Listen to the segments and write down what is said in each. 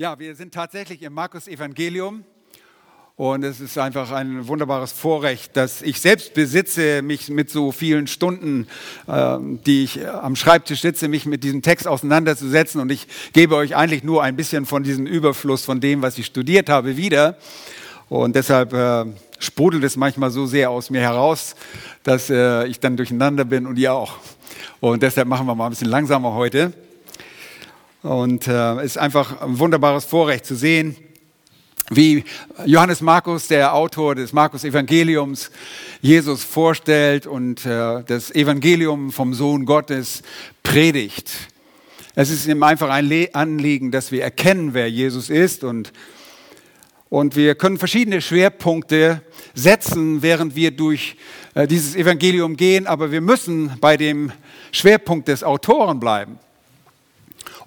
Ja, wir sind tatsächlich im Markus Evangelium und es ist einfach ein wunderbares Vorrecht, dass ich selbst besitze, mich mit so vielen Stunden, äh, die ich am Schreibtisch sitze, mich mit diesem Text auseinanderzusetzen und ich gebe euch eigentlich nur ein bisschen von diesem Überfluss von dem, was ich studiert habe, wieder. Und deshalb äh, sprudelt es manchmal so sehr aus mir heraus, dass äh, ich dann durcheinander bin und ihr auch. Und deshalb machen wir mal ein bisschen langsamer heute. Und es äh, ist einfach ein wunderbares Vorrecht zu sehen, wie Johannes Markus, der Autor des Markus Evangeliums, Jesus vorstellt und äh, das Evangelium vom Sohn Gottes predigt. Es ist ihm einfach ein Anliegen, dass wir erkennen, wer Jesus ist und und wir können verschiedene Schwerpunkte setzen, während wir durch äh, dieses Evangelium gehen, aber wir müssen bei dem Schwerpunkt des Autoren bleiben.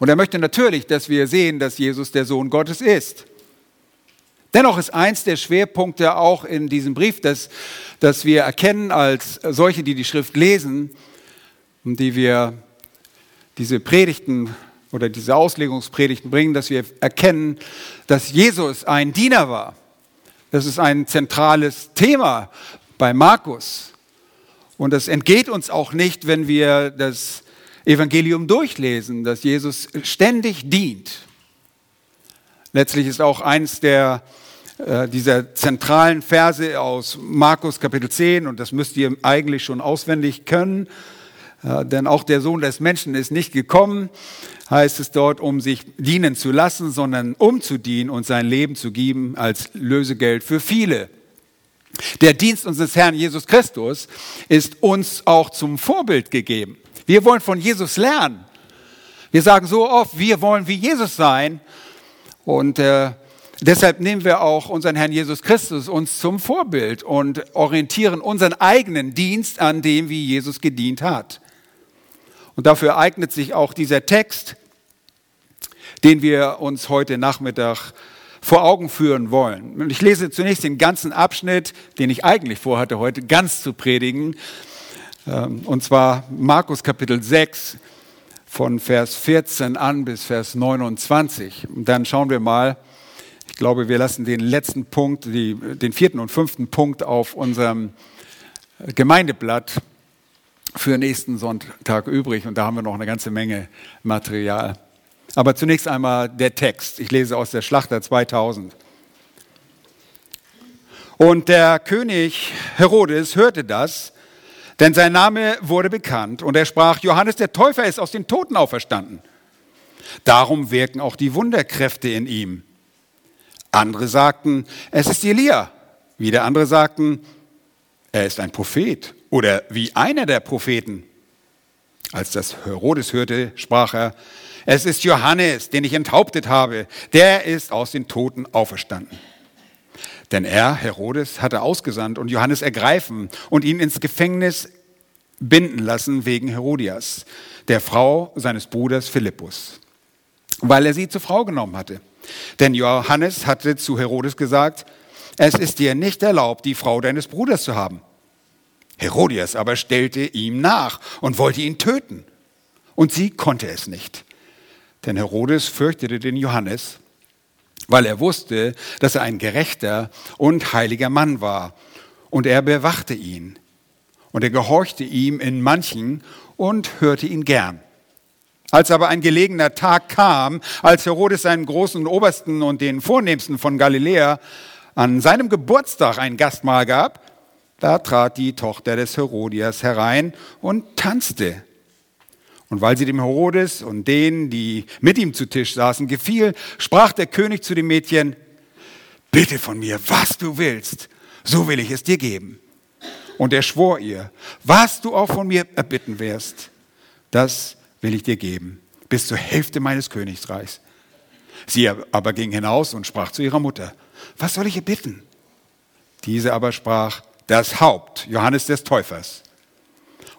Und er möchte natürlich, dass wir sehen, dass Jesus der Sohn Gottes ist. Dennoch ist eins der Schwerpunkte auch in diesem Brief, dass, dass wir erkennen als solche, die die Schrift lesen und die wir diese Predigten oder diese Auslegungspredigten bringen, dass wir erkennen, dass Jesus ein Diener war. Das ist ein zentrales Thema bei Markus. Und das entgeht uns auch nicht, wenn wir das Evangelium durchlesen, dass Jesus ständig dient. Letztlich ist auch eins der äh, dieser zentralen Verse aus Markus Kapitel 10, und das müsst ihr eigentlich schon auswendig können, äh, denn auch der Sohn des Menschen ist nicht gekommen, heißt es dort, um sich dienen zu lassen, sondern um zu dienen und sein Leben zu geben als Lösegeld für viele. Der Dienst unseres Herrn Jesus Christus ist uns auch zum Vorbild gegeben. Wir wollen von Jesus lernen. Wir sagen so oft, wir wollen wie Jesus sein. Und äh, deshalb nehmen wir auch unseren Herrn Jesus Christus uns zum Vorbild und orientieren unseren eigenen Dienst an dem, wie Jesus gedient hat. Und dafür eignet sich auch dieser Text, den wir uns heute Nachmittag vor Augen führen wollen. Und ich lese zunächst den ganzen Abschnitt, den ich eigentlich vorhatte, heute ganz zu predigen. Ähm, und zwar Markus Kapitel 6 von Vers 14 an bis Vers 29. Und dann schauen wir mal, ich glaube, wir lassen den letzten Punkt, die, den vierten und fünften Punkt auf unserem Gemeindeblatt für nächsten Sonntag übrig. Und da haben wir noch eine ganze Menge Material. Aber zunächst einmal der Text. Ich lese aus der Schlachter 2000. Und der König Herodes hörte das denn sein Name wurde bekannt und er sprach, Johannes der Täufer ist aus den Toten auferstanden. Darum wirken auch die Wunderkräfte in ihm. Andere sagten, es ist Elia. Wieder andere sagten, er ist ein Prophet oder wie einer der Propheten. Als das Herodes hörte, sprach er, es ist Johannes, den ich enthauptet habe, der ist aus den Toten auferstanden. Denn er, Herodes, hatte ausgesandt und Johannes ergreifen und ihn ins Gefängnis binden lassen wegen Herodias, der Frau seines Bruders Philippus, weil er sie zur Frau genommen hatte. Denn Johannes hatte zu Herodes gesagt, es ist dir nicht erlaubt, die Frau deines Bruders zu haben. Herodias aber stellte ihm nach und wollte ihn töten. Und sie konnte es nicht. Denn Herodes fürchtete den Johannes weil er wusste, dass er ein gerechter und heiliger Mann war. Und er bewachte ihn. Und er gehorchte ihm in manchen und hörte ihn gern. Als aber ein gelegener Tag kam, als Herodes seinen großen Obersten und den Vornehmsten von Galiläa an seinem Geburtstag ein Gastmahl gab, da trat die Tochter des Herodias herein und tanzte. Und weil sie dem Herodes und denen, die mit ihm zu Tisch saßen, gefiel, sprach der König zu dem Mädchen, bitte von mir, was du willst, so will ich es dir geben. Und er schwor ihr, was du auch von mir erbitten wirst, das will ich dir geben, bis zur Hälfte meines Königreichs. Sie aber ging hinaus und sprach zu ihrer Mutter, was soll ich ihr bitten? Diese aber sprach, das Haupt Johannes des Täufers.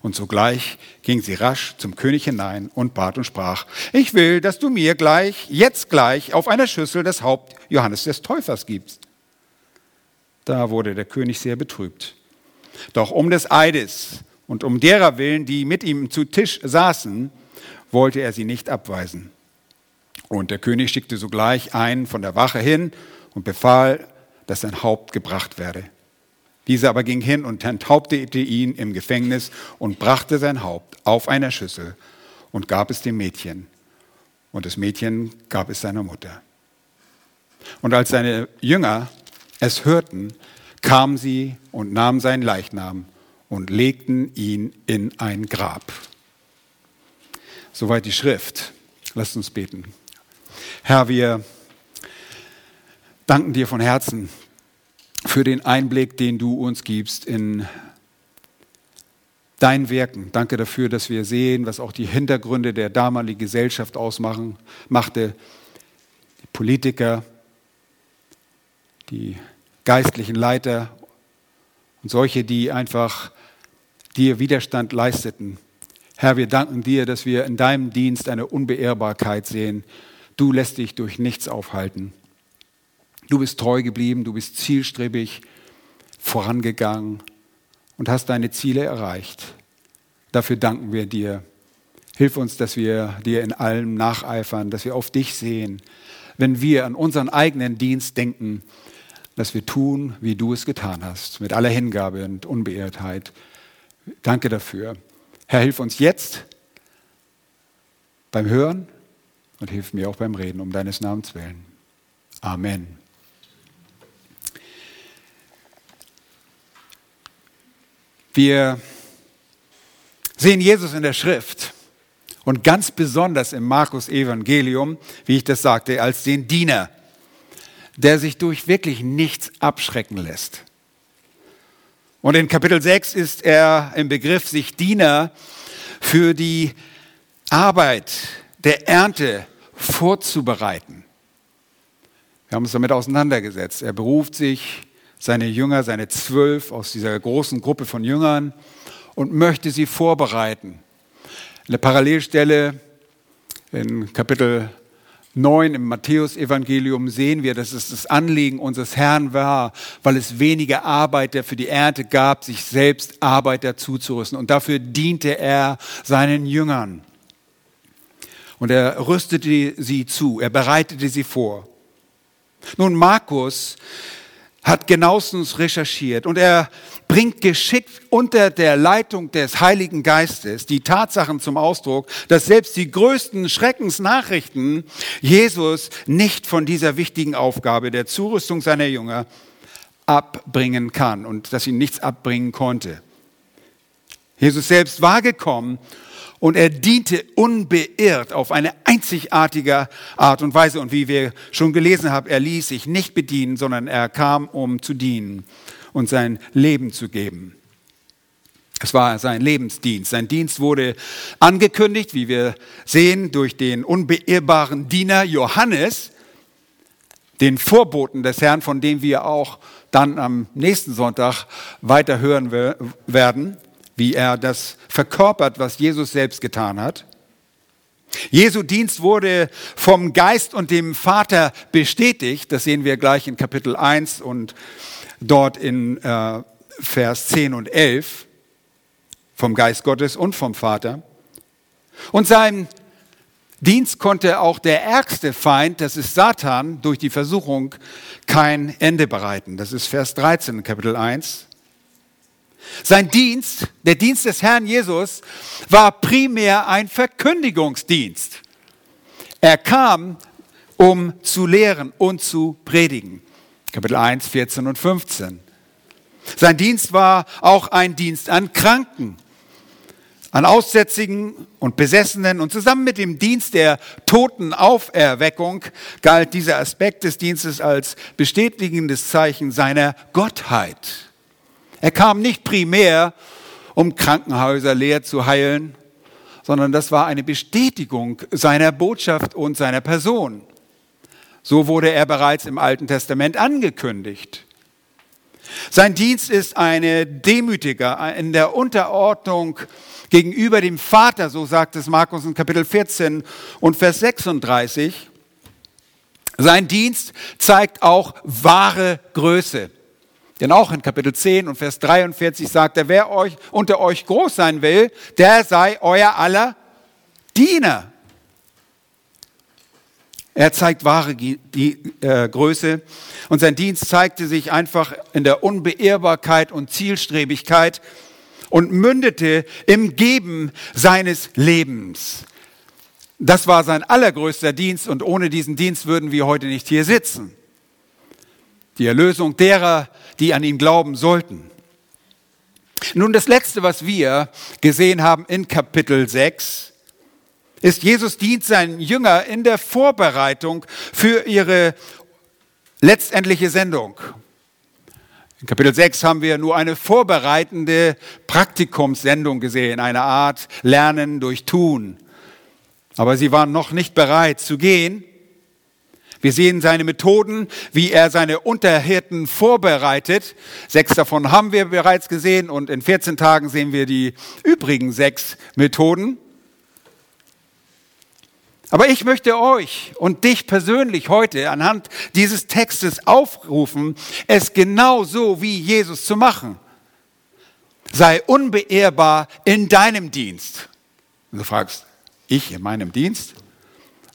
Und sogleich ging sie rasch zum König hinein und bat und sprach, ich will, dass du mir gleich, jetzt gleich, auf einer Schüssel das Haupt Johannes des Täufers gibst. Da wurde der König sehr betrübt. Doch um des Eides und um derer willen, die mit ihm zu Tisch saßen, wollte er sie nicht abweisen. Und der König schickte sogleich einen von der Wache hin und befahl, dass sein Haupt gebracht werde. Dieser aber ging hin und enthauptete ihn im Gefängnis und brachte sein Haupt auf einer Schüssel und gab es dem Mädchen. Und das Mädchen gab es seiner Mutter. Und als seine Jünger es hörten, kamen sie und nahmen seinen Leichnam und legten ihn in ein Grab. Soweit die Schrift. Lasst uns beten. Herr, wir danken dir von Herzen für den Einblick, den du uns gibst in dein Wirken. Danke dafür, dass wir sehen, was auch die Hintergründe der damaligen Gesellschaft ausmachen, machte. Die Politiker, die geistlichen Leiter und solche, die einfach dir Widerstand leisteten. Herr, wir danken dir, dass wir in deinem Dienst eine Unbeehrbarkeit sehen. Du lässt dich durch nichts aufhalten. Du bist treu geblieben, du bist zielstrebig vorangegangen und hast deine Ziele erreicht. Dafür danken wir dir. Hilf uns, dass wir dir in allem nacheifern, dass wir auf dich sehen. Wenn wir an unseren eigenen Dienst denken, dass wir tun, wie du es getan hast, mit aller Hingabe und Unbeirrtheit. Danke dafür. Herr, hilf uns jetzt beim Hören und hilf mir auch beim Reden, um deines Namens willen. Amen. Wir sehen Jesus in der Schrift und ganz besonders im Markus Evangelium, wie ich das sagte, als den Diener, der sich durch wirklich nichts abschrecken lässt. Und in Kapitel 6 ist er im Begriff, sich Diener für die Arbeit der Ernte vorzubereiten. Wir haben uns damit auseinandergesetzt. Er beruft sich seine Jünger, seine zwölf aus dieser großen Gruppe von Jüngern und möchte sie vorbereiten. Eine Parallelstelle in Kapitel 9 im Matthäusevangelium sehen wir, dass es das Anliegen unseres Herrn war, weil es wenige Arbeiter für die Ernte gab, sich selbst Arbeiter zuzurüsten. Und dafür diente er seinen Jüngern. Und er rüstete sie zu, er bereitete sie vor. Nun, Markus hat genauestens recherchiert und er bringt geschickt unter der Leitung des Heiligen Geistes die Tatsachen zum Ausdruck, dass selbst die größten Schreckensnachrichten Jesus nicht von dieser wichtigen Aufgabe der Zurüstung seiner Jünger abbringen kann und dass ihn nichts abbringen konnte. Jesus selbst war gekommen, und er diente unbeirrt auf eine einzigartige Art und Weise. Und wie wir schon gelesen haben, er ließ sich nicht bedienen, sondern er kam, um zu dienen und sein Leben zu geben. Es war sein Lebensdienst. Sein Dienst wurde angekündigt, wie wir sehen, durch den unbeirrbaren Diener Johannes, den Vorboten des Herrn, von dem wir auch dann am nächsten Sonntag weiter hören werden wie er das verkörpert, was Jesus selbst getan hat. Jesu Dienst wurde vom Geist und dem Vater bestätigt. Das sehen wir gleich in Kapitel 1 und dort in äh, Vers 10 und 11. Vom Geist Gottes und vom Vater. Und sein Dienst konnte auch der ärgste Feind, das ist Satan, durch die Versuchung kein Ende bereiten. Das ist Vers 13, Kapitel 1. Sein Dienst, der Dienst des Herrn Jesus, war primär ein Verkündigungsdienst. Er kam, um zu lehren und zu predigen. Kapitel 1, 14 und 15. Sein Dienst war auch ein Dienst an Kranken, an Aussätzigen und Besessenen. Und zusammen mit dem Dienst der Totenauferweckung galt dieser Aspekt des Dienstes als bestätigendes Zeichen seiner Gottheit. Er kam nicht primär, um Krankenhäuser leer zu heilen, sondern das war eine Bestätigung seiner Botschaft und seiner Person. So wurde er bereits im Alten Testament angekündigt. Sein Dienst ist eine Demütiger in der Unterordnung gegenüber dem Vater, so sagt es Markus in Kapitel 14 und Vers 36. Sein Dienst zeigt auch wahre Größe. Denn auch in Kapitel 10 und Vers 43 sagt er, wer euch unter euch groß sein will, der sei euer aller Diener. Er zeigt wahre die, äh, Größe und sein Dienst zeigte sich einfach in der Unbeirrbarkeit und Zielstrebigkeit und mündete im Geben seines Lebens. Das war sein allergrößter Dienst und ohne diesen Dienst würden wir heute nicht hier sitzen. Die Erlösung derer, die an ihn glauben sollten. Nun das Letzte, was wir gesehen haben in Kapitel 6, ist Jesus dient seinen Jünger in der Vorbereitung für ihre letztendliche Sendung. In Kapitel 6 haben wir nur eine vorbereitende Praktikumssendung gesehen, eine Art Lernen durch Tun. Aber sie waren noch nicht bereit zu gehen. Wir sehen seine Methoden, wie er seine Unterhirten vorbereitet. Sechs davon haben wir bereits gesehen und in 14 Tagen sehen wir die übrigen sechs Methoden. Aber ich möchte euch und dich persönlich heute anhand dieses Textes aufrufen, es genau so wie Jesus zu machen. Sei unbeehrbar in deinem Dienst. Und du fragst, ich in meinem Dienst?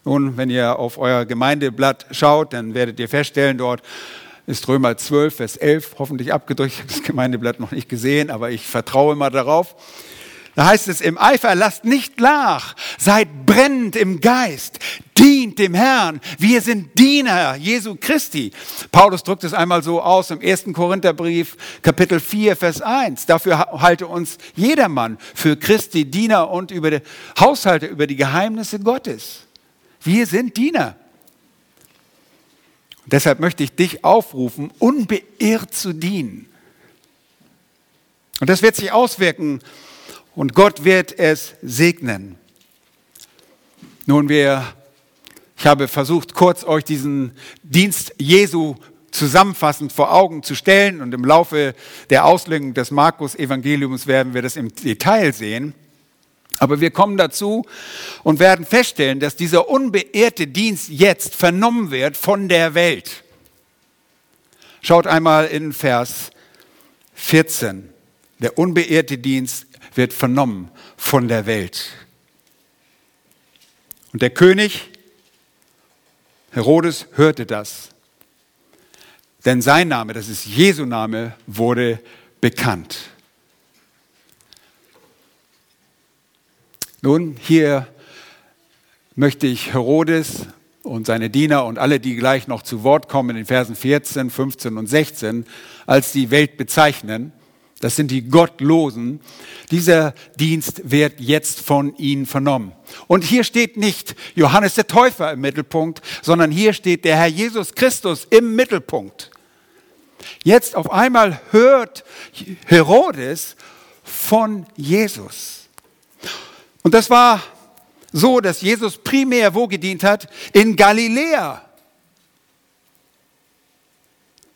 Nun, wenn ihr auf euer Gemeindeblatt schaut, dann werdet ihr feststellen, dort ist Römer 12, Vers 11 hoffentlich abgedrückt. Ich habe das Gemeindeblatt noch nicht gesehen, aber ich vertraue mal darauf. Da heißt es im Eifer, lasst nicht nach, seid brennend im Geist, dient dem Herrn. Wir sind Diener Jesu Christi. Paulus drückt es einmal so aus im ersten Korintherbrief, Kapitel 4, Vers 1. Dafür halte uns jedermann für Christi Diener und über die Haushalte über die Geheimnisse Gottes. Wir sind Diener. Und deshalb möchte ich dich aufrufen, unbeirrt zu dienen. Und das wird sich auswirken und Gott wird es segnen. Nun, wir, ich habe versucht, kurz euch diesen Dienst Jesu zusammenfassend vor Augen zu stellen und im Laufe der Auslegung des Markus-Evangeliums werden wir das im Detail sehen. Aber wir kommen dazu und werden feststellen, dass dieser unbeehrte Dienst jetzt vernommen wird von der Welt. Schaut einmal in Vers 14. Der unbeehrte Dienst wird vernommen von der Welt. Und der König Herodes hörte das. Denn sein Name, das ist Jesu Name, wurde bekannt. Nun, hier möchte ich Herodes und seine Diener und alle, die gleich noch zu Wort kommen in Versen 14, 15 und 16, als die Welt bezeichnen. Das sind die Gottlosen. Dieser Dienst wird jetzt von ihnen vernommen. Und hier steht nicht Johannes der Täufer im Mittelpunkt, sondern hier steht der Herr Jesus Christus im Mittelpunkt. Jetzt auf einmal hört Herodes von Jesus. Und das war so, dass Jesus primär wo gedient hat? In Galiläa.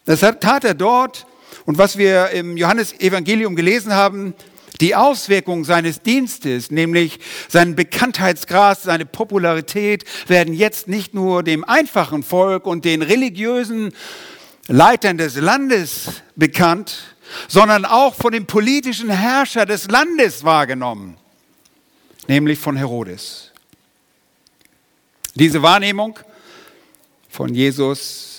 Das tat er dort, und was wir im Johannesevangelium gelesen haben, die Auswirkungen seines Dienstes, nämlich sein Bekanntheitsgrad, seine Popularität, werden jetzt nicht nur dem einfachen Volk und den religiösen Leitern des Landes bekannt, sondern auch von dem politischen Herrscher des Landes wahrgenommen, nämlich von Herodes. Diese Wahrnehmung von Jesus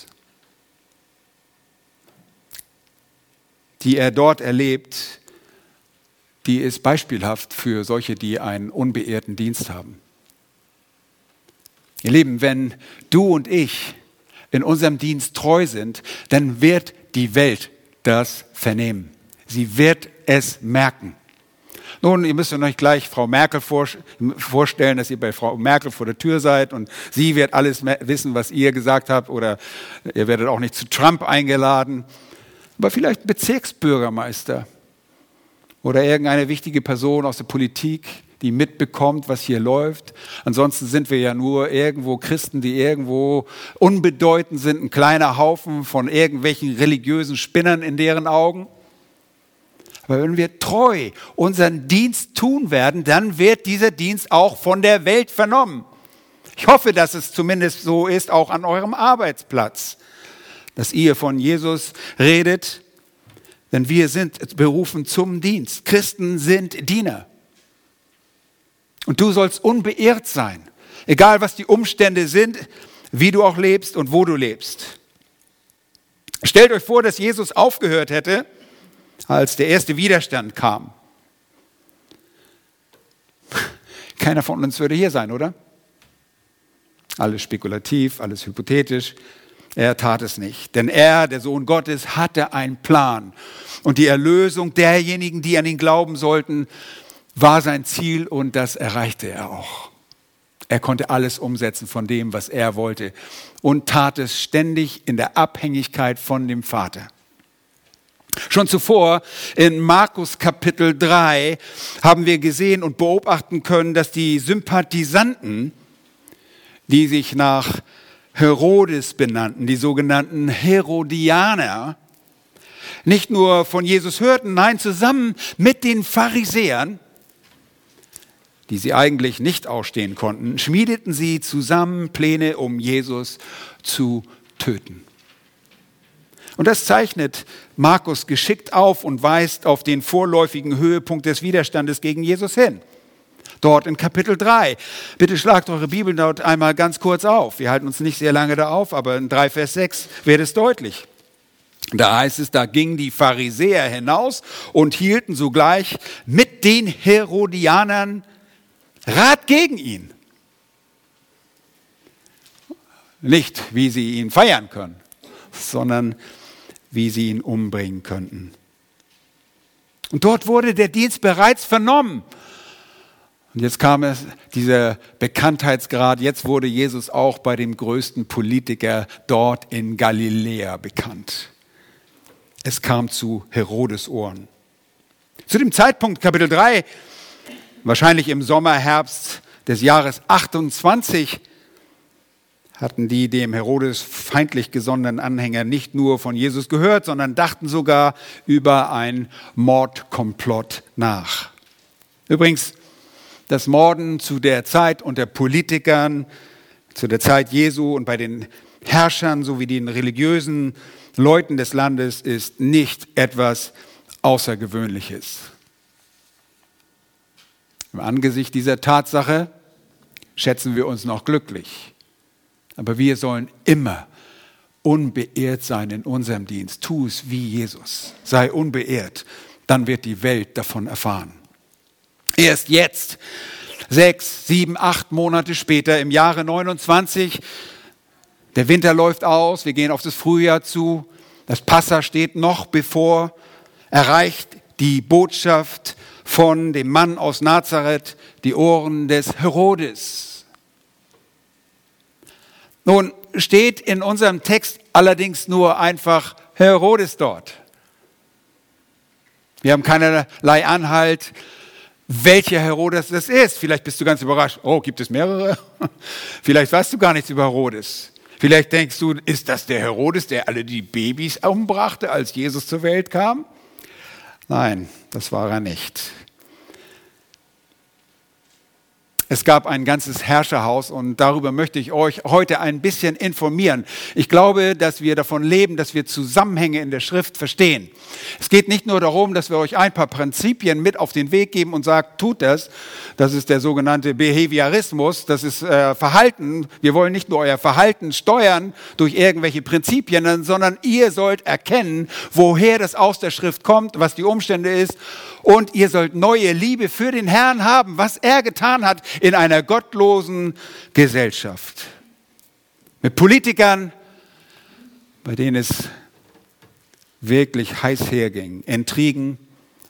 die er dort erlebt, die ist beispielhaft für solche, die einen unbeehrten Dienst haben. Ihr Lieben, wenn du und ich in unserem Dienst treu sind, dann wird die Welt das vernehmen. Sie wird es merken. Nun, ihr müsst euch gleich Frau Merkel vorstellen, dass ihr bei Frau Merkel vor der Tür seid und sie wird alles wissen, was ihr gesagt habt oder ihr werdet auch nicht zu Trump eingeladen aber vielleicht Bezirksbürgermeister oder irgendeine wichtige Person aus der Politik, die mitbekommt, was hier läuft. Ansonsten sind wir ja nur irgendwo Christen, die irgendwo unbedeutend sind, ein kleiner Haufen von irgendwelchen religiösen Spinnern in deren Augen. Aber wenn wir treu unseren Dienst tun werden, dann wird dieser Dienst auch von der Welt vernommen. Ich hoffe, dass es zumindest so ist, auch an eurem Arbeitsplatz dass ihr von Jesus redet, denn wir sind berufen zum Dienst. Christen sind Diener. Und du sollst unbeirrt sein. Egal was die Umstände sind, wie du auch lebst und wo du lebst. Stellt euch vor, dass Jesus aufgehört hätte, als der erste Widerstand kam. Keiner von uns würde hier sein, oder? Alles spekulativ, alles hypothetisch. Er tat es nicht, denn er, der Sohn Gottes, hatte einen Plan. Und die Erlösung derjenigen, die an ihn glauben sollten, war sein Ziel und das erreichte er auch. Er konnte alles umsetzen von dem, was er wollte und tat es ständig in der Abhängigkeit von dem Vater. Schon zuvor in Markus Kapitel 3 haben wir gesehen und beobachten können, dass die Sympathisanten, die sich nach Herodes benannten, die sogenannten Herodianer, nicht nur von Jesus hörten, nein, zusammen mit den Pharisäern, die sie eigentlich nicht ausstehen konnten, schmiedeten sie zusammen Pläne, um Jesus zu töten. Und das zeichnet Markus geschickt auf und weist auf den vorläufigen Höhepunkt des Widerstandes gegen Jesus hin. Dort in Kapitel 3. Bitte schlagt eure Bibel dort einmal ganz kurz auf. Wir halten uns nicht sehr lange da auf, aber in 3 Vers 6 wird es deutlich. Da heißt es, da gingen die Pharisäer hinaus und hielten sogleich mit den Herodianern Rat gegen ihn. Nicht, wie sie ihn feiern können, sondern wie sie ihn umbringen könnten. Und dort wurde der Dienst bereits vernommen. Und jetzt kam es, dieser Bekanntheitsgrad, jetzt wurde Jesus auch bei dem größten Politiker dort in Galiläa bekannt. Es kam zu Herodes Ohren. Zu dem Zeitpunkt, Kapitel 3, wahrscheinlich im Sommer, Herbst des Jahres 28, hatten die dem Herodes feindlich gesonnenen Anhänger nicht nur von Jesus gehört, sondern dachten sogar über ein Mordkomplott nach. Übrigens, das Morden zu der Zeit unter Politikern, zu der Zeit Jesu und bei den Herrschern sowie den religiösen Leuten des Landes ist nicht etwas Außergewöhnliches. Im Angesicht dieser Tatsache schätzen wir uns noch glücklich. Aber wir sollen immer unbeehrt sein in unserem Dienst. Tu es wie Jesus. Sei unbeehrt. Dann wird die Welt davon erfahren. Erst jetzt, sechs, sieben, acht Monate später, im Jahre 29, der Winter läuft aus, wir gehen auf das Frühjahr zu, das Passa steht noch bevor, erreicht die Botschaft von dem Mann aus Nazareth die Ohren des Herodes. Nun steht in unserem Text allerdings nur einfach Herodes dort. Wir haben keinerlei Anhalt, welcher Herodes das ist. Vielleicht bist du ganz überrascht. Oh, gibt es mehrere? Vielleicht weißt du gar nichts über Herodes. Vielleicht denkst du, ist das der Herodes, der alle die Babys umbrachte, als Jesus zur Welt kam? Nein, das war er nicht. Es gab ein ganzes Herrscherhaus und darüber möchte ich euch heute ein bisschen informieren. Ich glaube, dass wir davon leben, dass wir Zusammenhänge in der Schrift verstehen. Es geht nicht nur darum, dass wir euch ein paar Prinzipien mit auf den Weg geben und sagen, tut das. Das ist der sogenannte Behaviorismus, das ist äh, Verhalten. Wir wollen nicht nur euer Verhalten steuern durch irgendwelche Prinzipien, sondern ihr sollt erkennen, woher das aus der Schrift kommt, was die Umstände ist und ihr sollt neue Liebe für den Herrn haben, was er getan hat in einer gottlosen Gesellschaft. Mit Politikern, bei denen es wirklich heiß herging. Intrigen,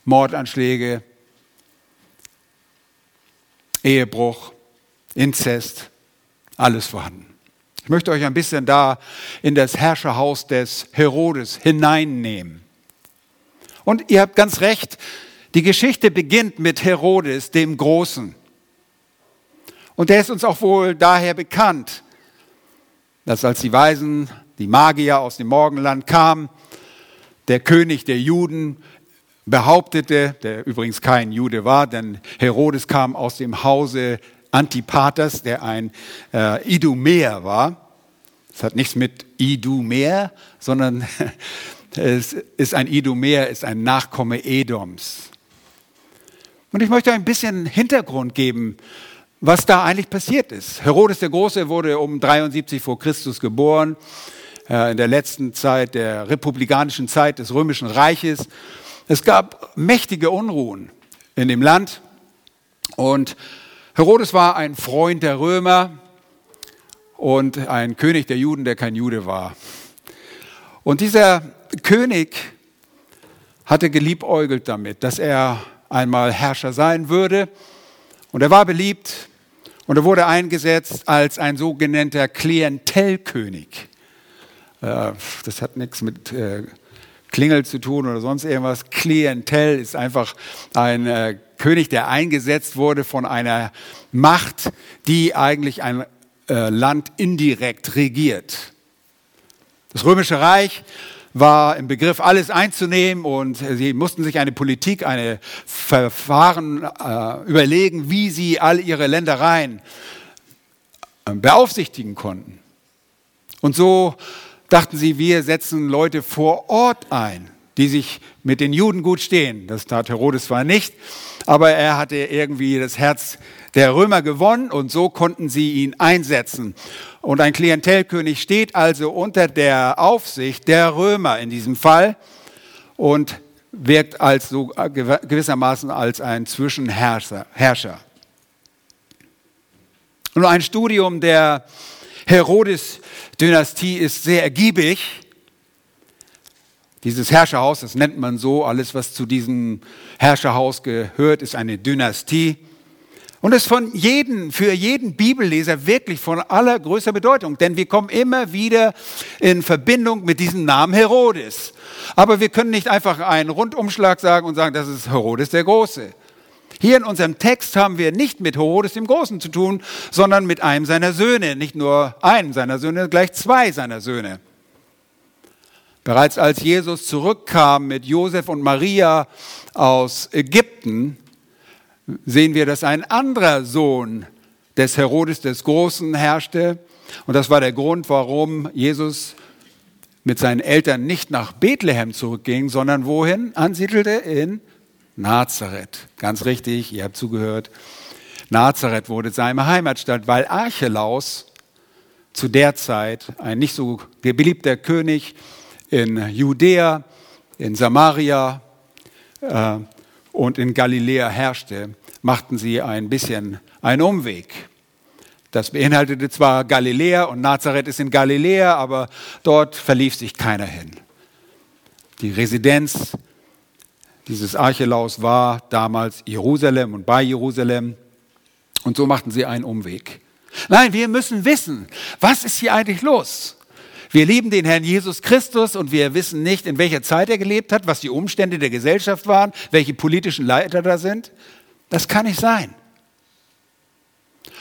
Mordanschläge, Ehebruch, Inzest, alles vorhanden. Ich möchte euch ein bisschen da in das Herrscherhaus des Herodes hineinnehmen. Und ihr habt ganz recht, die Geschichte beginnt mit Herodes, dem Großen. Und der ist uns auch wohl daher bekannt, dass als die Weisen, die Magier aus dem Morgenland kamen, der König der Juden behauptete, der übrigens kein Jude war, denn Herodes kam aus dem Hause Antipaters, der ein äh, Idumäer war. Das hat nichts mit Idumäer, sondern es ist ein Idumäer, ist ein Nachkomme Edoms. Und ich möchte ein bisschen Hintergrund geben, was da eigentlich passiert ist. Herodes der Große wurde um 73 vor Christus geboren, äh, in der letzten Zeit der republikanischen Zeit des römischen Reiches. Es gab mächtige Unruhen in dem Land und Herodes war ein Freund der Römer und ein König der Juden, der kein Jude war. Und dieser König hatte geliebäugelt damit, dass er einmal Herrscher sein würde. Und er war beliebt und er wurde eingesetzt als ein sogenannter Klientelkönig. Äh, das hat nichts mit äh, Klingel zu tun oder sonst irgendwas. Klientel ist einfach ein äh, König, der eingesetzt wurde von einer Macht, die eigentlich ein Land indirekt regiert. Das Römische Reich war im Begriff, alles einzunehmen und sie mussten sich eine Politik, eine Verfahren äh, überlegen, wie sie all ihre Ländereien äh, beaufsichtigen konnten. Und so dachten sie, wir setzen Leute vor Ort ein, die sich mit den Juden gut stehen. Das tat Herodes zwar nicht, aber er hatte irgendwie das Herz der Römer gewonnen und so konnten sie ihn einsetzen. Und ein Klientelkönig steht also unter der Aufsicht der Römer in diesem Fall und wirkt als so gewissermaßen als ein Zwischenherrscher. Herrscher. Nur ein Studium der Herodes-Dynastie ist sehr ergiebig. Dieses Herrscherhaus, das nennt man so, alles was zu diesem Herrscherhaus gehört, ist eine Dynastie. Und ist von jedem, für jeden Bibelleser wirklich von allergrößter Bedeutung, denn wir kommen immer wieder in Verbindung mit diesem Namen Herodes. Aber wir können nicht einfach einen Rundumschlag sagen und sagen, das ist Herodes der Große. Hier in unserem Text haben wir nicht mit Herodes dem Großen zu tun, sondern mit einem seiner Söhne. Nicht nur einen seiner Söhne, gleich zwei seiner Söhne. Bereits als Jesus zurückkam mit Josef und Maria aus Ägypten, sehen wir, dass ein anderer Sohn des Herodes des Großen herrschte. Und das war der Grund, warum Jesus mit seinen Eltern nicht nach Bethlehem zurückging, sondern wohin ansiedelte? In Nazareth. Ganz richtig, ihr habt zugehört. Nazareth wurde seine Heimatstadt, weil Archelaus zu der Zeit ein nicht so beliebter König in Judäa, in Samaria äh, und in Galiläa herrschte, machten sie ein bisschen einen Umweg. Das beinhaltete zwar Galiläa und Nazareth ist in Galiläa, aber dort verlief sich keiner hin. Die Residenz dieses Archelaus war damals Jerusalem und bei Jerusalem. Und so machten sie einen Umweg. Nein, wir müssen wissen, was ist hier eigentlich los? Wir lieben den Herrn Jesus Christus und wir wissen nicht, in welcher Zeit er gelebt hat, was die Umstände der Gesellschaft waren, welche politischen Leiter da sind. Das kann nicht sein.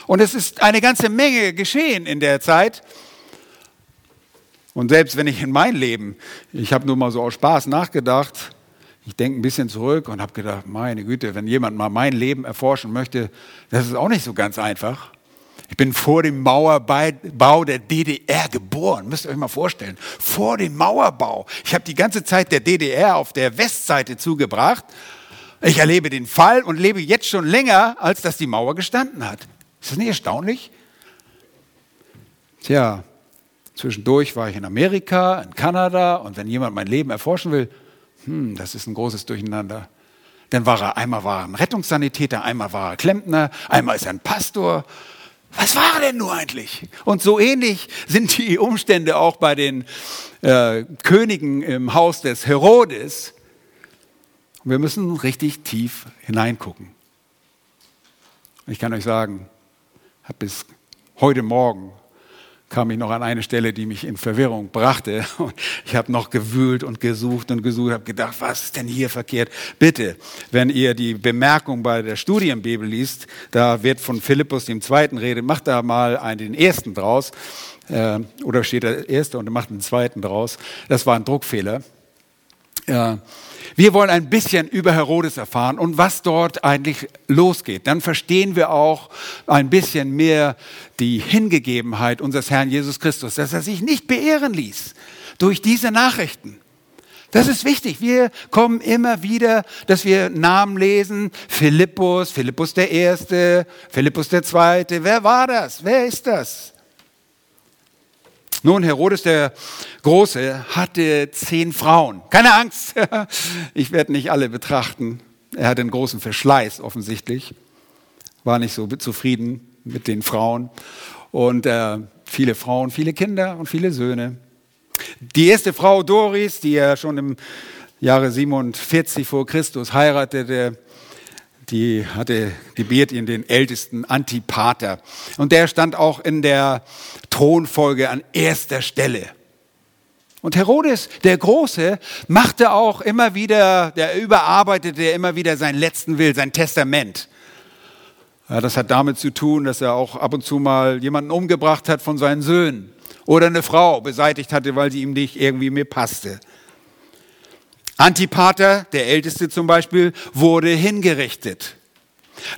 Und es ist eine ganze Menge geschehen in der Zeit. Und selbst wenn ich in mein Leben, ich habe nur mal so aus Spaß nachgedacht, ich denke ein bisschen zurück und habe gedacht, meine Güte, wenn jemand mal mein Leben erforschen möchte, das ist auch nicht so ganz einfach. Ich bin vor dem Mauerbau der DDR geboren, müsst ihr euch mal vorstellen. Vor dem Mauerbau. Ich habe die ganze Zeit der DDR auf der Westseite zugebracht. Ich erlebe den Fall und lebe jetzt schon länger, als dass die Mauer gestanden hat. Ist das nicht erstaunlich? Tja, zwischendurch war ich in Amerika, in Kanada und wenn jemand mein Leben erforschen will, hm, das ist ein großes Durcheinander. Dann war er, einmal war er ein Rettungssanitäter, einmal war er Klempner, einmal ist er ein Pastor was war denn nur eigentlich? Und so ähnlich sind die Umstände auch bei den äh, Königen im Haus des Herodes. wir müssen richtig tief hineingucken. Ich kann euch sagen, habe bis heute Morgen kam ich noch an eine Stelle, die mich in Verwirrung brachte. Und ich habe noch gewühlt und gesucht und gesucht, habe gedacht, was ist denn hier verkehrt? Bitte, wenn ihr die Bemerkung bei der Studienbibel liest, da wird von Philippus dem Zweiten Rede, macht da mal einen, den ersten draus. Äh, oder steht der erste und macht den zweiten draus. Das war ein Druckfehler. Wir wollen ein bisschen über Herodes erfahren und was dort eigentlich losgeht. Dann verstehen wir auch ein bisschen mehr die Hingegebenheit unseres Herrn Jesus Christus, dass er sich nicht beehren ließ durch diese Nachrichten. Das ist wichtig. Wir kommen immer wieder, dass wir Namen lesen. Philippus, Philippus der Erste, Philippus der Zweite. Wer war das? Wer ist das? Nun, Herodes der Große hatte zehn Frauen. Keine Angst, ich werde nicht alle betrachten. Er hatte einen großen Verschleiß offensichtlich, war nicht so zufrieden mit den Frauen und äh, viele Frauen, viele Kinder und viele Söhne. Die erste Frau Doris, die er schon im Jahre 47 vor Christus heiratete, die hatte gebiert ihn den ältesten Antipater. Und der stand auch in der Thronfolge an erster Stelle. Und Herodes, der Große, machte auch immer wieder, der überarbeitete immer wieder seinen letzten Will, sein Testament. Ja, das hat damit zu tun, dass er auch ab und zu mal jemanden umgebracht hat von seinen Söhnen oder eine Frau beseitigt hatte, weil sie ihm nicht irgendwie mehr passte. Antipater, der Älteste zum Beispiel, wurde hingerichtet.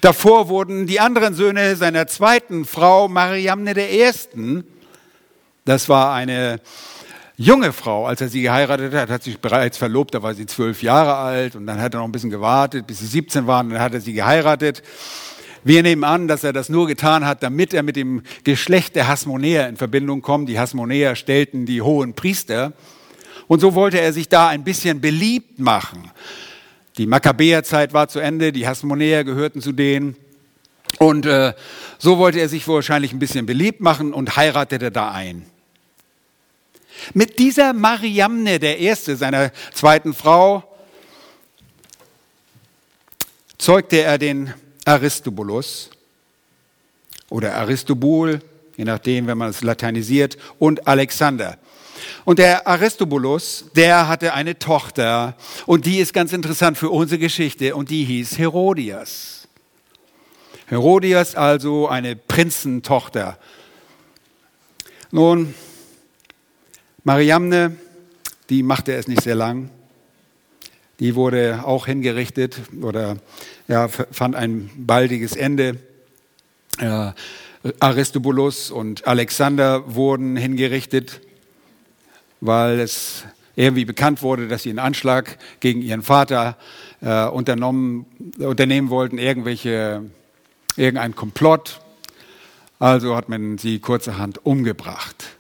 Davor wurden die anderen Söhne seiner zweiten Frau, Mariamne der Ersten, das war eine junge Frau, als er sie geheiratet hat, hat sich bereits verlobt, da war sie zwölf Jahre alt und dann hat er noch ein bisschen gewartet, bis sie 17 waren, dann hat er sie geheiratet. Wir nehmen an, dass er das nur getan hat, damit er mit dem Geschlecht der Hasmonäer in Verbindung kommt. Die Hasmonäer stellten die hohen Priester. Und so wollte er sich da ein bisschen beliebt machen. Die Makkabäerzeit war zu Ende, die Hasmonäer gehörten zu denen. Und äh, so wollte er sich wahrscheinlich ein bisschen beliebt machen und heiratete da ein. Mit dieser Mariamne, der erste seiner zweiten Frau, zeugte er den Aristobulus oder Aristobul, je nachdem, wenn man es lateinisiert, und Alexander. Und der Aristobulus, der hatte eine Tochter und die ist ganz interessant für unsere Geschichte und die hieß Herodias. Herodias also eine Prinzentochter. Nun, Mariamne, die machte es nicht sehr lang. Die wurde auch hingerichtet oder ja, fand ein baldiges Ende. Äh, Aristobulus und Alexander wurden hingerichtet, weil es irgendwie bekannt wurde, dass sie einen Anschlag gegen ihren Vater äh, unternommen, unternehmen wollten, irgendwelche, irgendein Komplott. Also hat man sie kurzerhand umgebracht.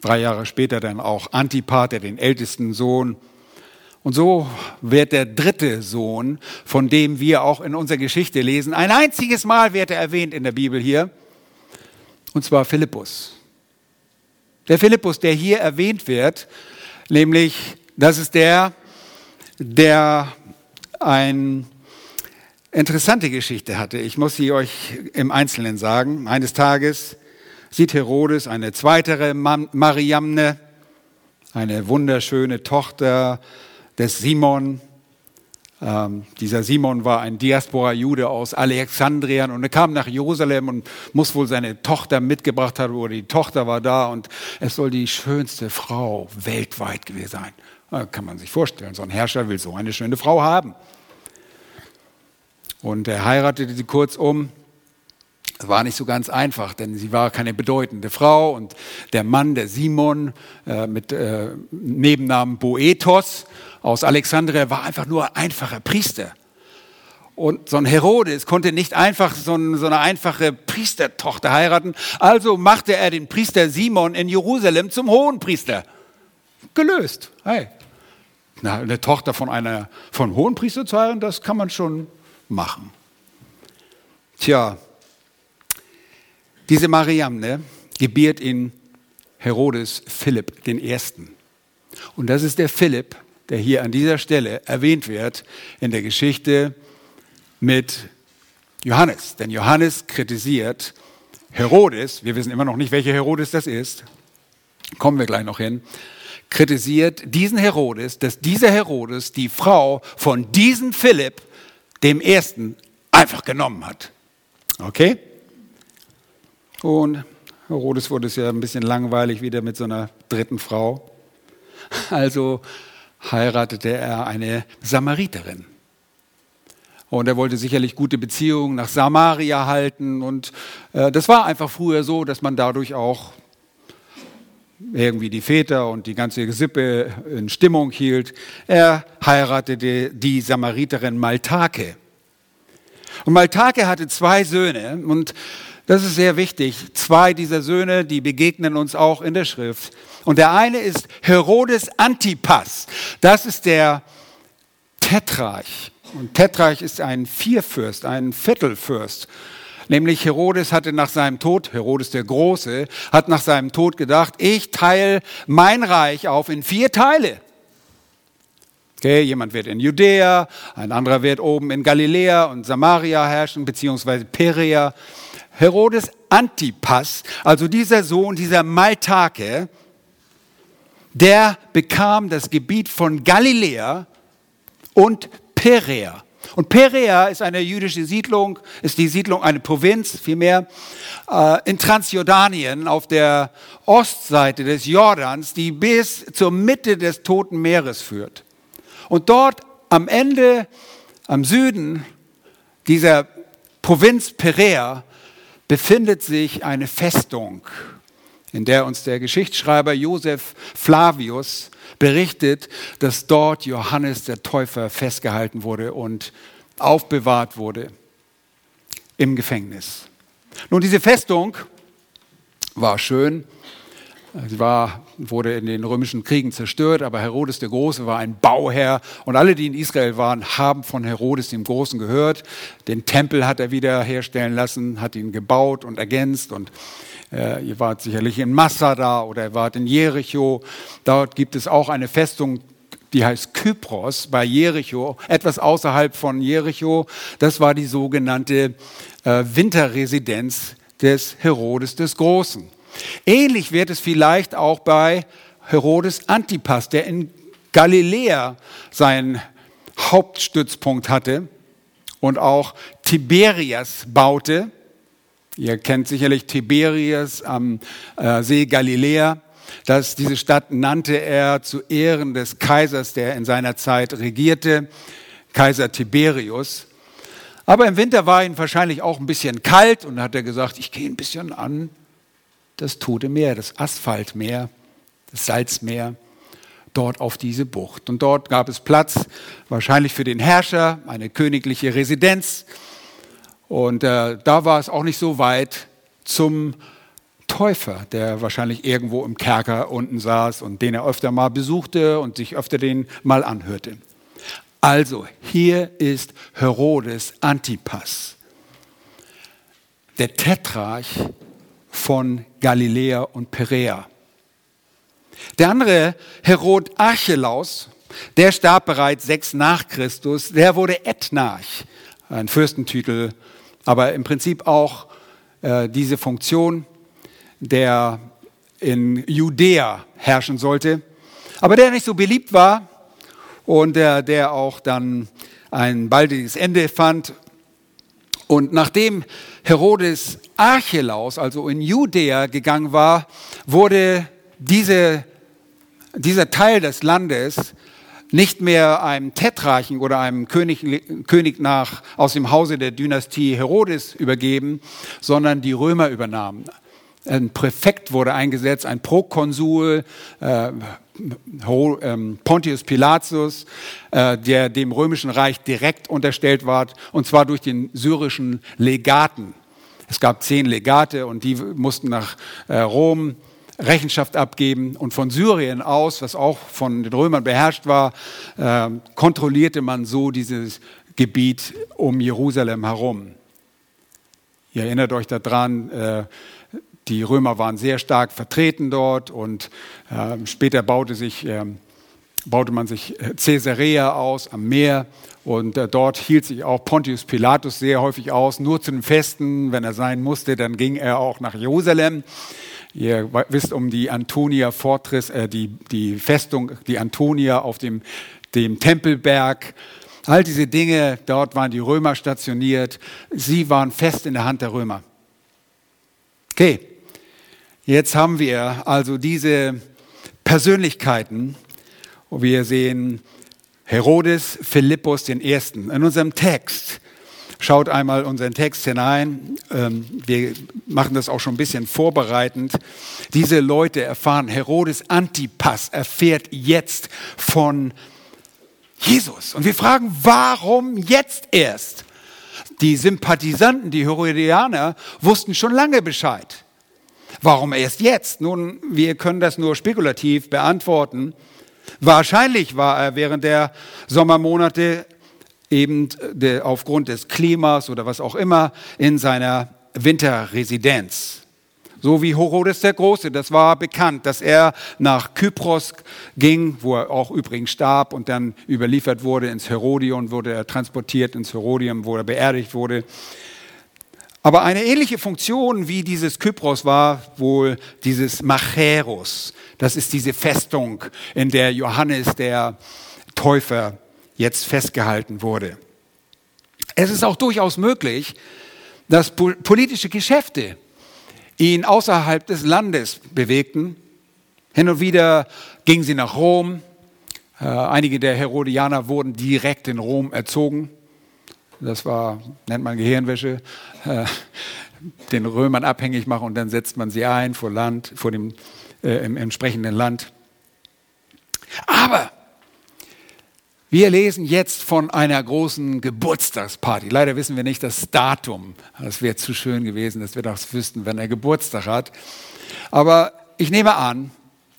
Drei Jahre später dann auch Antipater, den ältesten Sohn, und so wird der dritte Sohn, von dem wir auch in unserer Geschichte lesen, ein einziges Mal wird er erwähnt in der Bibel hier, und zwar Philippus. Der Philippus, der hier erwähnt wird, nämlich, das ist der, der eine interessante Geschichte hatte. Ich muss sie euch im Einzelnen sagen. Eines Tages sieht Herodes eine zweite Mariamne, eine wunderschöne Tochter des Simon. Ähm, dieser Simon war ein Diaspora-Jude aus Alexandrien und er kam nach Jerusalem und muss wohl seine Tochter mitgebracht haben oder die Tochter war da und es soll die schönste Frau weltweit gewesen sein. Kann man sich vorstellen, so ein Herrscher will so eine schöne Frau haben. Und er heiratete sie kurzum das war nicht so ganz einfach, denn sie war keine bedeutende Frau und der Mann, der Simon äh, mit äh, Nebennamen Boethos aus Alexandria, war einfach nur einfacher Priester. Und so ein Herodes konnte nicht einfach so, ein, so eine einfache Priestertochter heiraten, also machte er den Priester Simon in Jerusalem zum Hohenpriester. Gelöst. Hey. Na, eine Tochter von einer von Hohenpriester zu heiraten, das kann man schon machen. Tja, diese Mariamne gebiert in Herodes Philipp den Ersten. Und das ist der Philipp, der hier an dieser Stelle erwähnt wird in der Geschichte mit Johannes. Denn Johannes kritisiert Herodes, wir wissen immer noch nicht, welcher Herodes das ist, kommen wir gleich noch hin, kritisiert diesen Herodes, dass dieser Herodes die Frau von diesem Philipp, dem Ersten, einfach genommen hat. Okay? Und Herodes wurde es ja ein bisschen langweilig wieder mit so einer dritten Frau. Also heiratete er eine Samariterin. Und er wollte sicherlich gute Beziehungen nach Samaria halten. Und äh, das war einfach früher so, dass man dadurch auch irgendwie die Väter und die ganze Sippe in Stimmung hielt. Er heiratete die Samariterin Maltake. Und Maltake hatte zwei Söhne und das ist sehr wichtig. Zwei dieser Söhne, die begegnen uns auch in der Schrift. Und der eine ist Herodes Antipas. Das ist der Tetrarch. Und Tetrarch ist ein Vierfürst, ein Viertelfürst. Nämlich Herodes hatte nach seinem Tod, Herodes der Große, hat nach seinem Tod gedacht, ich teile mein Reich auf in vier Teile. Okay, jemand wird in Judäa, ein anderer wird oben in Galiläa und Samaria herrschen, beziehungsweise Perea. Herodes Antipas, also dieser Sohn, dieser Maltake, der bekam das Gebiet von Galiläa und Perea. Und Perea ist eine jüdische Siedlung, ist die Siedlung, eine Provinz vielmehr, äh, in Transjordanien auf der Ostseite des Jordans, die bis zur Mitte des Toten Meeres führt. Und dort am Ende, am Süden dieser Provinz Perea, befindet sich eine Festung, in der uns der Geschichtsschreiber Josef Flavius berichtet, dass dort Johannes der Täufer festgehalten wurde und aufbewahrt wurde im Gefängnis. Nun, diese Festung war schön. Sie war, wurde in den römischen Kriegen zerstört, aber Herodes der Große war ein Bauherr und alle, die in Israel waren, haben von Herodes dem Großen gehört. Den Tempel hat er wieder herstellen lassen, hat ihn gebaut und ergänzt und äh, ihr wart sicherlich in Massada oder ihr wart in Jericho. Dort gibt es auch eine Festung, die heißt Kypros bei Jericho, etwas außerhalb von Jericho. Das war die sogenannte äh, Winterresidenz des Herodes des Großen. Ähnlich wird es vielleicht auch bei Herodes Antipas, der in Galiläa seinen Hauptstützpunkt hatte und auch Tiberias baute. Ihr kennt sicherlich Tiberias am äh, See Galiläa. Das, diese Stadt nannte er zu Ehren des Kaisers, der in seiner Zeit regierte, Kaiser Tiberius. Aber im Winter war ihm wahrscheinlich auch ein bisschen kalt und hat er gesagt, ich gehe ein bisschen an das Tote Meer, das Asphaltmeer, das Salzmeer, dort auf diese Bucht. Und dort gab es Platz, wahrscheinlich für den Herrscher, eine königliche Residenz. Und äh, da war es auch nicht so weit zum Täufer, der wahrscheinlich irgendwo im Kerker unten saß und den er öfter mal besuchte und sich öfter den mal anhörte. Also, hier ist Herodes Antipas, der Tetrarch von Galiläa und Perea. Der andere Herod Archelaus, der starb bereits sechs nach Christus, der wurde Ethnarch, ein Fürstentitel aber im Prinzip auch äh, diese Funktion, der in Judäa herrschen sollte, aber der nicht so beliebt war und der, der auch dann ein baldiges Ende fand. Und nachdem Herodes Archelaus, also in Judäa gegangen war, wurde diese, dieser Teil des Landes nicht mehr einem Tetrarchen oder einem König, König nach, aus dem Hause der Dynastie Herodes übergeben, sondern die Römer übernahmen. Ein Präfekt wurde eingesetzt, ein Prokonsul, äh, ähm, Pontius Pilatus, äh, der dem römischen Reich direkt unterstellt war, und zwar durch den syrischen Legaten. Es gab zehn Legate und die mussten nach äh, Rom Rechenschaft abgeben. Und von Syrien aus, was auch von den Römern beherrscht war, äh, kontrollierte man so dieses Gebiet um Jerusalem herum. Ihr erinnert euch daran, äh, die Römer waren sehr stark vertreten dort und äh, später baute, sich, äh, baute man sich äh, Caesarea aus am Meer und äh, dort hielt sich auch Pontius Pilatus sehr häufig aus, nur zu den Festen, wenn er sein musste, dann ging er auch nach Jerusalem. Ihr wisst um die Antonia Fortress, äh, die, die Festung, die Antonia auf dem, dem Tempelberg. All diese Dinge, dort waren die Römer stationiert. Sie waren fest in der Hand der Römer. Okay, jetzt haben wir also diese Persönlichkeiten, wo wir sehen Herodes Philippus I. In unserem Text Schaut einmal unseren Text hinein. Ähm, wir machen das auch schon ein bisschen vorbereitend. Diese Leute erfahren, Herodes Antipas erfährt jetzt von Jesus. Und wir fragen, warum jetzt erst? Die Sympathisanten, die Herodianer, wussten schon lange Bescheid. Warum erst jetzt? Nun, wir können das nur spekulativ beantworten. Wahrscheinlich war er während der Sommermonate eben de, aufgrund des Klimas oder was auch immer in seiner Winterresidenz. So wie Herodes der Große, das war bekannt, dass er nach Kypros ging, wo er auch übrigens starb und dann überliefert wurde ins Herodion, wurde er transportiert ins Herodium, wo er beerdigt wurde. Aber eine ähnliche Funktion wie dieses Kypros war wohl dieses Macheros. Das ist diese Festung, in der Johannes der Täufer jetzt festgehalten wurde. Es ist auch durchaus möglich, dass politische Geschäfte ihn außerhalb des Landes bewegten. Hin und wieder gingen sie nach Rom. Äh, einige der Herodianer wurden direkt in Rom erzogen. Das war, nennt man Gehirnwäsche, äh, den Römern abhängig machen und dann setzt man sie ein vor Land, vor dem äh, im entsprechenden Land. Aber wir lesen jetzt von einer großen Geburtstagsparty. Leider wissen wir nicht das Datum. Das wäre zu schön gewesen, dass wir das wüssten, wenn er Geburtstag hat. Aber ich nehme an,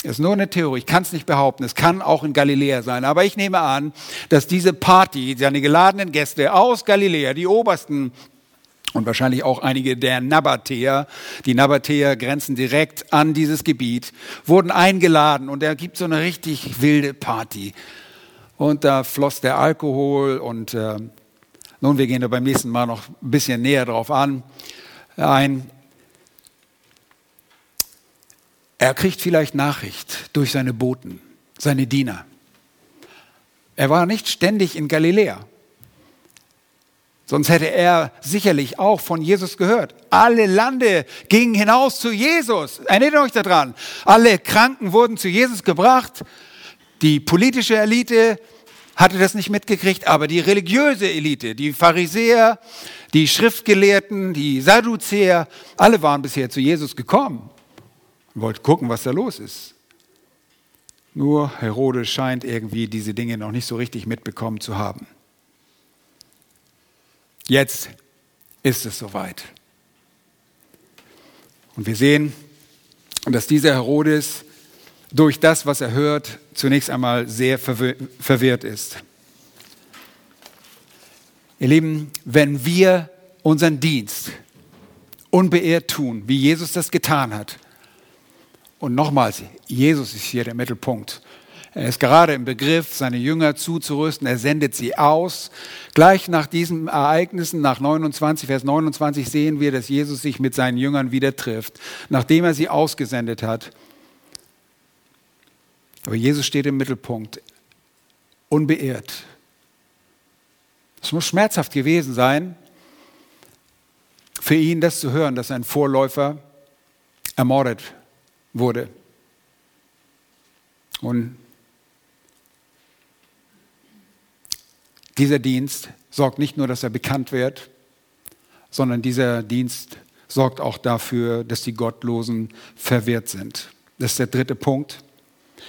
ist nur eine Theorie, ich kann es nicht behaupten, es kann auch in Galiläa sein, aber ich nehme an, dass diese Party, seine geladenen Gäste aus Galiläa, die obersten und wahrscheinlich auch einige der Nabatäer, die Nabatäer grenzen direkt an dieses Gebiet, wurden eingeladen. Und da gibt so eine richtig wilde Party. Und da floss der Alkohol. Und äh, nun, wir gehen da beim nächsten Mal noch ein bisschen näher drauf an, ein. Er kriegt vielleicht Nachricht durch seine Boten, seine Diener. Er war nicht ständig in Galiläa. Sonst hätte er sicherlich auch von Jesus gehört. Alle Lande gingen hinaus zu Jesus. Erinnert euch daran. Alle Kranken wurden zu Jesus gebracht. Die politische Elite hatte das nicht mitgekriegt, aber die religiöse Elite, die Pharisäer, die Schriftgelehrten, die Sadduzäer, alle waren bisher zu Jesus gekommen und wollte gucken, was da los ist. Nur Herodes scheint irgendwie diese Dinge noch nicht so richtig mitbekommen zu haben. Jetzt ist es soweit. Und wir sehen, dass dieser Herodes durch das, was er hört, zunächst einmal sehr verwirrt ist. Ihr Lieben, wenn wir unseren Dienst unbeirrt tun, wie Jesus das getan hat, und nochmals, Jesus ist hier der Mittelpunkt. Er ist gerade im Begriff, seine Jünger zuzurüsten. Er sendet sie aus. Gleich nach diesen Ereignissen, nach 29, Vers 29, sehen wir, dass Jesus sich mit seinen Jüngern wieder trifft, nachdem er sie ausgesendet hat. Aber Jesus steht im Mittelpunkt, unbeirrt. Es muss schmerzhaft gewesen sein, für ihn das zu hören, dass sein Vorläufer ermordet wurde. Und dieser Dienst sorgt nicht nur, dass er bekannt wird, sondern dieser Dienst sorgt auch dafür, dass die Gottlosen verwirrt sind. Das ist der dritte Punkt,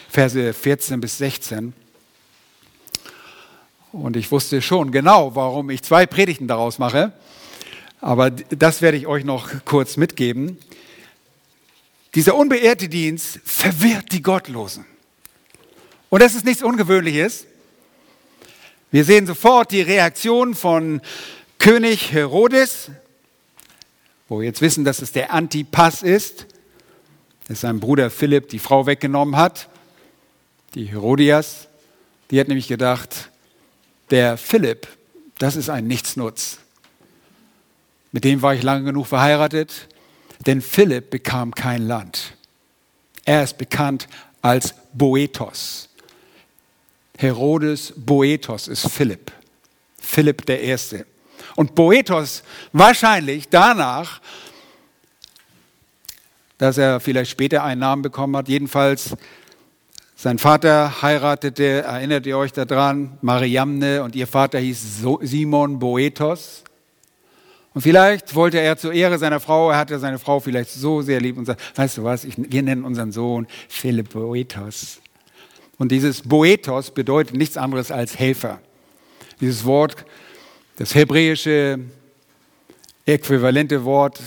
Verse 14 bis 16. Und ich wusste schon genau, warum ich zwei Predigten daraus mache, aber das werde ich euch noch kurz mitgeben. Dieser unbeehrte Dienst verwirrt die Gottlosen. Und das ist nichts Ungewöhnliches. Wir sehen sofort die Reaktion von König Herodes, wo wir jetzt wissen, dass es der Antipas ist, dass sein Bruder Philipp die Frau weggenommen hat, die Herodias. Die hat nämlich gedacht, der Philipp, das ist ein Nichtsnutz. Mit dem war ich lange genug verheiratet, denn Philipp bekam kein Land. Er ist bekannt als Boethos. Herodes Boethos ist Philipp. Philipp der Erste. Und Boethos wahrscheinlich danach, dass er vielleicht später einen Namen bekommen hat, jedenfalls sein Vater heiratete, erinnert ihr euch daran, Mariamne und ihr Vater hieß Simon Boethos. Und vielleicht wollte er zur Ehre seiner Frau, er hatte seine Frau vielleicht so sehr lieb und sagt, weißt du was, ich, wir nennen unseren Sohn Philipp Boethos. Und dieses Boethos bedeutet nichts anderes als Helfer. Dieses Wort, das hebräische äquivalente Wort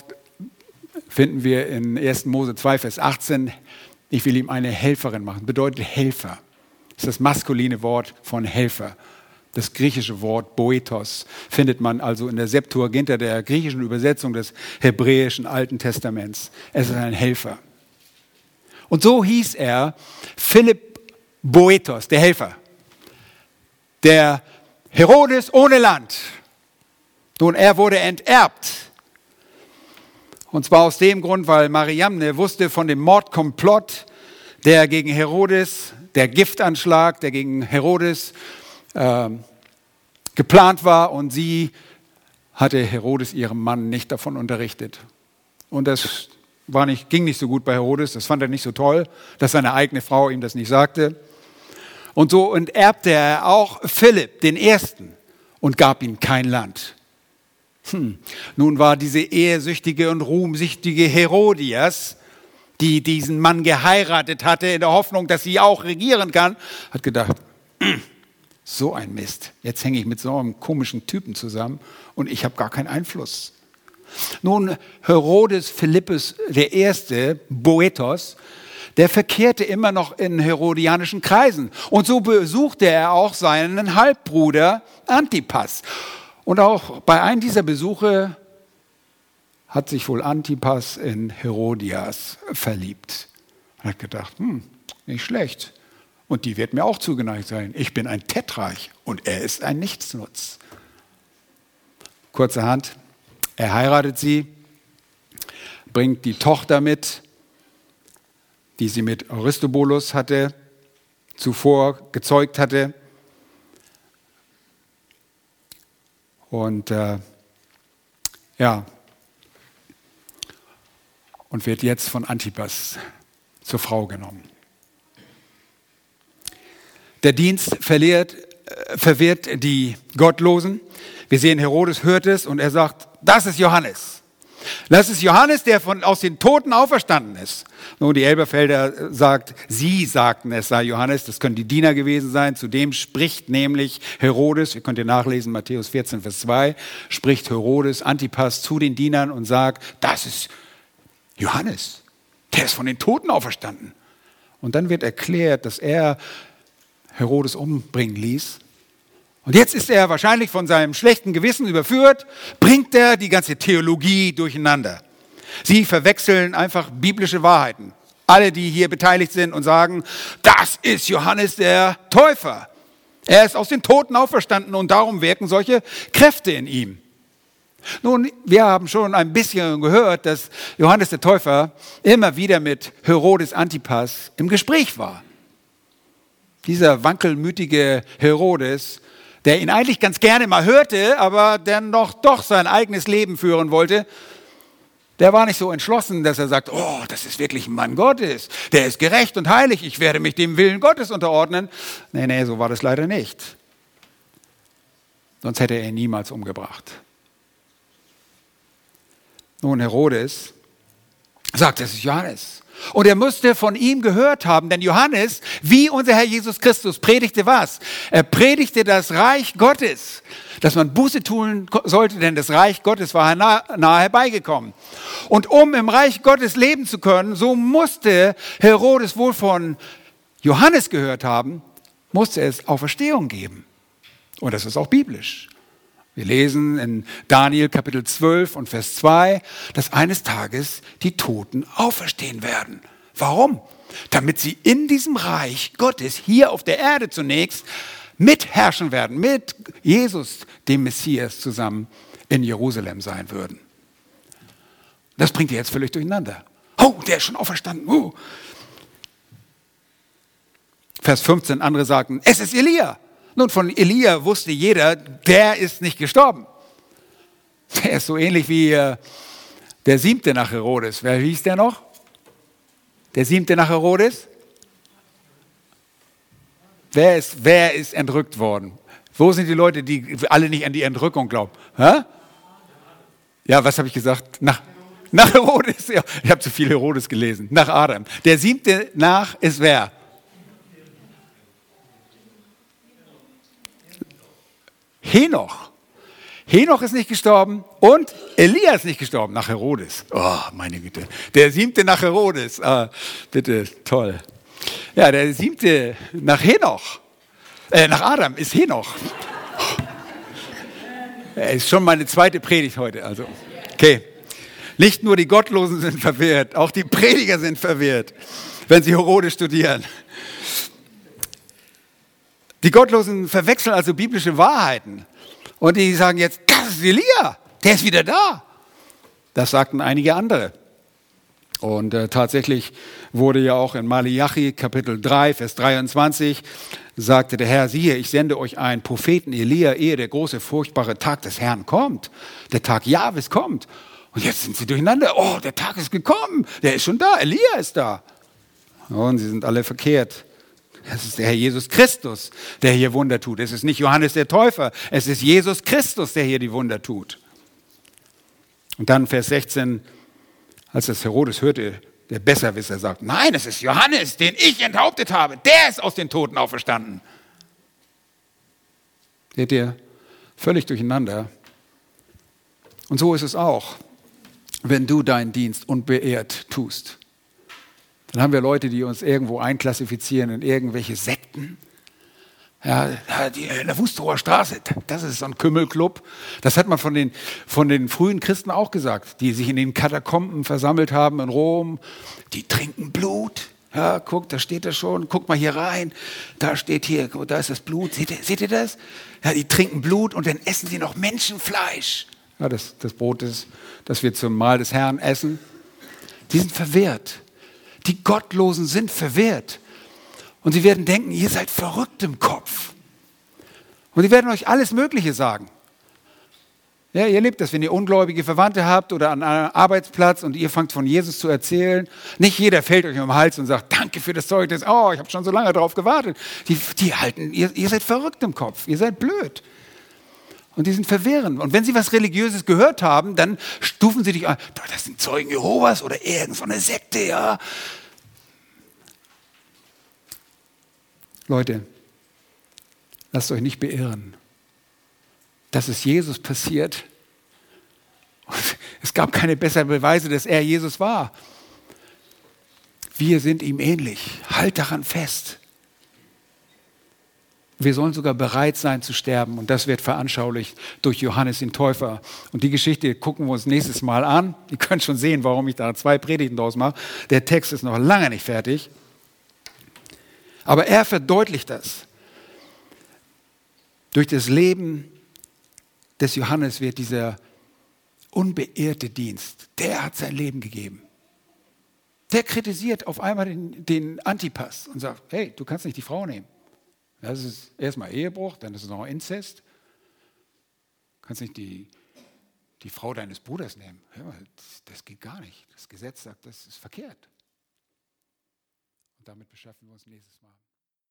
finden wir in 1. Mose 2, Vers 18. Ich will ihm eine Helferin machen, bedeutet Helfer. Das ist das maskuline Wort von Helfer. Das griechische Wort Boethos findet man also in der Septuaginta, der griechischen Übersetzung des hebräischen Alten Testaments. Es ist ein Helfer. Und so hieß er Philipp Boethos, der Helfer. Der Herodes ohne Land. Nun, er wurde enterbt. Und zwar aus dem Grund, weil Mariamne wusste von dem Mordkomplott, der gegen Herodes, der Giftanschlag, der gegen Herodes äh, geplant war und sie hatte Herodes ihrem Mann nicht davon unterrichtet. Und das war nicht, ging nicht so gut bei Herodes, das fand er nicht so toll, dass seine eigene Frau ihm das nicht sagte. Und so enterbte er auch Philipp, den Ersten, und gab ihm kein Land. Hm. Nun war diese ehesüchtige und ruhmsüchtige Herodias, die diesen Mann geheiratet hatte, in der Hoffnung, dass sie auch regieren kann, hat gedacht, so ein Mist. Jetzt hänge ich mit so einem komischen Typen zusammen und ich habe gar keinen Einfluss. Nun, Herodes Philippus I., Boethos, der verkehrte immer noch in herodianischen Kreisen. Und so besuchte er auch seinen Halbbruder Antipas. Und auch bei einem dieser Besuche hat sich wohl Antipas in Herodias verliebt. Er hat gedacht, hm, nicht schlecht. Und die wird mir auch zugeneigt sein. Ich bin ein Tetrarch und er ist ein Nichtsnutz. Kurzerhand, er heiratet sie, bringt die Tochter mit, die sie mit Aristobulus hatte, zuvor gezeugt hatte. Und äh, ja, und wird jetzt von Antipas zur Frau genommen. Der Dienst verliert, äh, verwirrt die Gottlosen. Wir sehen, Herodes hört es und er sagt, das ist Johannes. Das ist Johannes, der von, aus den Toten auferstanden ist. Nun, die Elberfelder sagt, sie sagten, es sei Johannes, das können die Diener gewesen sein. Zudem spricht nämlich Herodes, ihr könnt ihr nachlesen, Matthäus 14, Vers 2, spricht Herodes Antipas zu den Dienern und sagt, das ist Johannes, der ist von den Toten auferstanden. Und dann wird erklärt, dass er Herodes umbringen ließ. Und jetzt ist er wahrscheinlich von seinem schlechten Gewissen überführt, bringt er die ganze Theologie durcheinander. Sie verwechseln einfach biblische Wahrheiten. Alle, die hier beteiligt sind und sagen, das ist Johannes der Täufer. Er ist aus den Toten auferstanden und darum wirken solche Kräfte in ihm. Nun, wir haben schon ein bisschen gehört, dass Johannes der Täufer immer wieder mit Herodes Antipas im Gespräch war. Dieser wankelmütige Herodes, der ihn eigentlich ganz gerne mal hörte, aber dann noch doch sein eigenes Leben führen wollte, der war nicht so entschlossen, dass er sagt, oh, das ist wirklich ein Mann Gottes, der ist gerecht und heilig, ich werde mich dem Willen Gottes unterordnen. Nee, nee, so war das leider nicht. Sonst hätte er ihn niemals umgebracht. Nun, Herodes sagt, das ist Johannes. Und er musste von ihm gehört haben, denn Johannes, wie unser Herr Jesus Christus, predigte was? Er predigte das Reich Gottes, dass man Buße tun sollte, denn das Reich Gottes war nahe herbeigekommen. Und um im Reich Gottes leben zu können, so musste Herodes wohl von Johannes gehört haben, musste es Auferstehung geben. Und das ist auch biblisch. Wir lesen in Daniel Kapitel 12 und Vers 2, dass eines Tages die Toten auferstehen werden. Warum? Damit sie in diesem Reich Gottes hier auf der Erde zunächst mitherrschen werden, mit Jesus, dem Messias, zusammen in Jerusalem sein würden. Das bringt ihr jetzt völlig durcheinander. Oh, der ist schon auferstanden. Oh. Vers 15, andere sagten, es ist Elia. Nun, von Elia wusste jeder, der ist nicht gestorben. Der ist so ähnlich wie äh, der siebte nach Herodes. Wer hieß der noch? Der siebte nach Herodes? Wer ist, wer ist entrückt worden? Wo sind die Leute, die alle nicht an die Entrückung glauben? Hä? Ja, was habe ich gesagt? Nach, nach Herodes. Ja, ich habe zu viel Herodes gelesen. Nach Adam. Der siebte nach ist wer? Henoch. Henoch ist nicht gestorben und Elia ist nicht gestorben nach Herodes. Oh, meine Güte. Der siebte nach Herodes. Ah, bitte, toll. Ja, der siebte nach Henoch. Äh, nach Adam ist Henoch. Ist schon meine zweite Predigt heute. Also, okay. Nicht nur die Gottlosen sind verwirrt, auch die Prediger sind verwirrt, wenn sie Herodes studieren. Die Gottlosen verwechseln also biblische Wahrheiten. Und die sagen jetzt, das ist Elia, der ist wieder da. Das sagten einige andere. Und äh, tatsächlich wurde ja auch in Malachi Kapitel 3, Vers 23, sagte der Herr, siehe, ich sende euch einen Propheten Elia, ehe der große, furchtbare Tag des Herrn kommt. Der Tag Jahwes kommt. Und jetzt sind sie durcheinander. Oh, der Tag ist gekommen. Der ist schon da. Elia ist da. Und sie sind alle verkehrt. Es ist der Herr Jesus Christus, der hier Wunder tut. Es ist nicht Johannes der Täufer. Es ist Jesus Christus, der hier die Wunder tut. Und dann Vers 16, als das Herodes hörte, der Besserwisser sagt, nein, es ist Johannes, den ich enthauptet habe. Der ist aus den Toten auferstanden. Seht ihr, völlig durcheinander. Und so ist es auch, wenn du deinen Dienst unbeehrt tust. Dann haben wir Leute, die uns irgendwo einklassifizieren in irgendwelche Sekten. Ja, die, in der Wusterauer Straße, das ist so ein Kümmelclub. Das hat man von den, von den frühen Christen auch gesagt, die sich in den Katakomben versammelt haben in Rom. Die trinken Blut. Ja, guck, da steht das schon. Guck mal hier rein. Da steht hier, da ist das Blut. Seht ihr, seht ihr das? Ja, die trinken Blut und dann essen sie noch Menschenfleisch. Ja, das, das Brot ist, das wir zum Mahl des Herrn essen. Die sind verwehrt. Die Gottlosen sind verwehrt. Und sie werden denken, ihr seid verrückt im Kopf. Und sie werden euch alles Mögliche sagen. Ja, ihr lebt das, wenn ihr ungläubige Verwandte habt oder an einem Arbeitsplatz und ihr fangt von Jesus zu erzählen. Nicht jeder fällt euch um den Hals und sagt, danke für das Zeugnis. Oh, ich habe schon so lange darauf gewartet. Die, die halten, ihr, ihr seid verrückt im Kopf. Ihr seid blöd. Und die sind verwirrend. Und wenn sie was Religiöses gehört haben, dann stufen sie dich an. Das sind Zeugen Jehovas oder irgendeine Sekte, ja. Leute, lasst euch nicht beirren. Das ist Jesus passiert. Es gab keine besseren Beweise, dass er Jesus war. Wir sind ihm ähnlich. Halt daran fest. Wir sollen sogar bereit sein zu sterben. Und das wird veranschaulicht durch Johannes den Täufer. Und die Geschichte gucken wir uns nächstes Mal an. Ihr könnt schon sehen, warum ich da zwei Predigten draus mache. Der Text ist noch lange nicht fertig. Aber er verdeutlicht das. Durch das Leben des Johannes wird dieser unbeirrte Dienst, der hat sein Leben gegeben. Der kritisiert auf einmal den, den Antipas und sagt, hey, du kannst nicht die Frau nehmen. Das ist erstmal Ehebruch, dann ist es noch Inzest. Du kannst nicht die, die Frau deines Bruders nehmen. Das, das geht gar nicht. Das Gesetz sagt, das ist verkehrt. Und damit beschaffen wir uns nächstes Mal.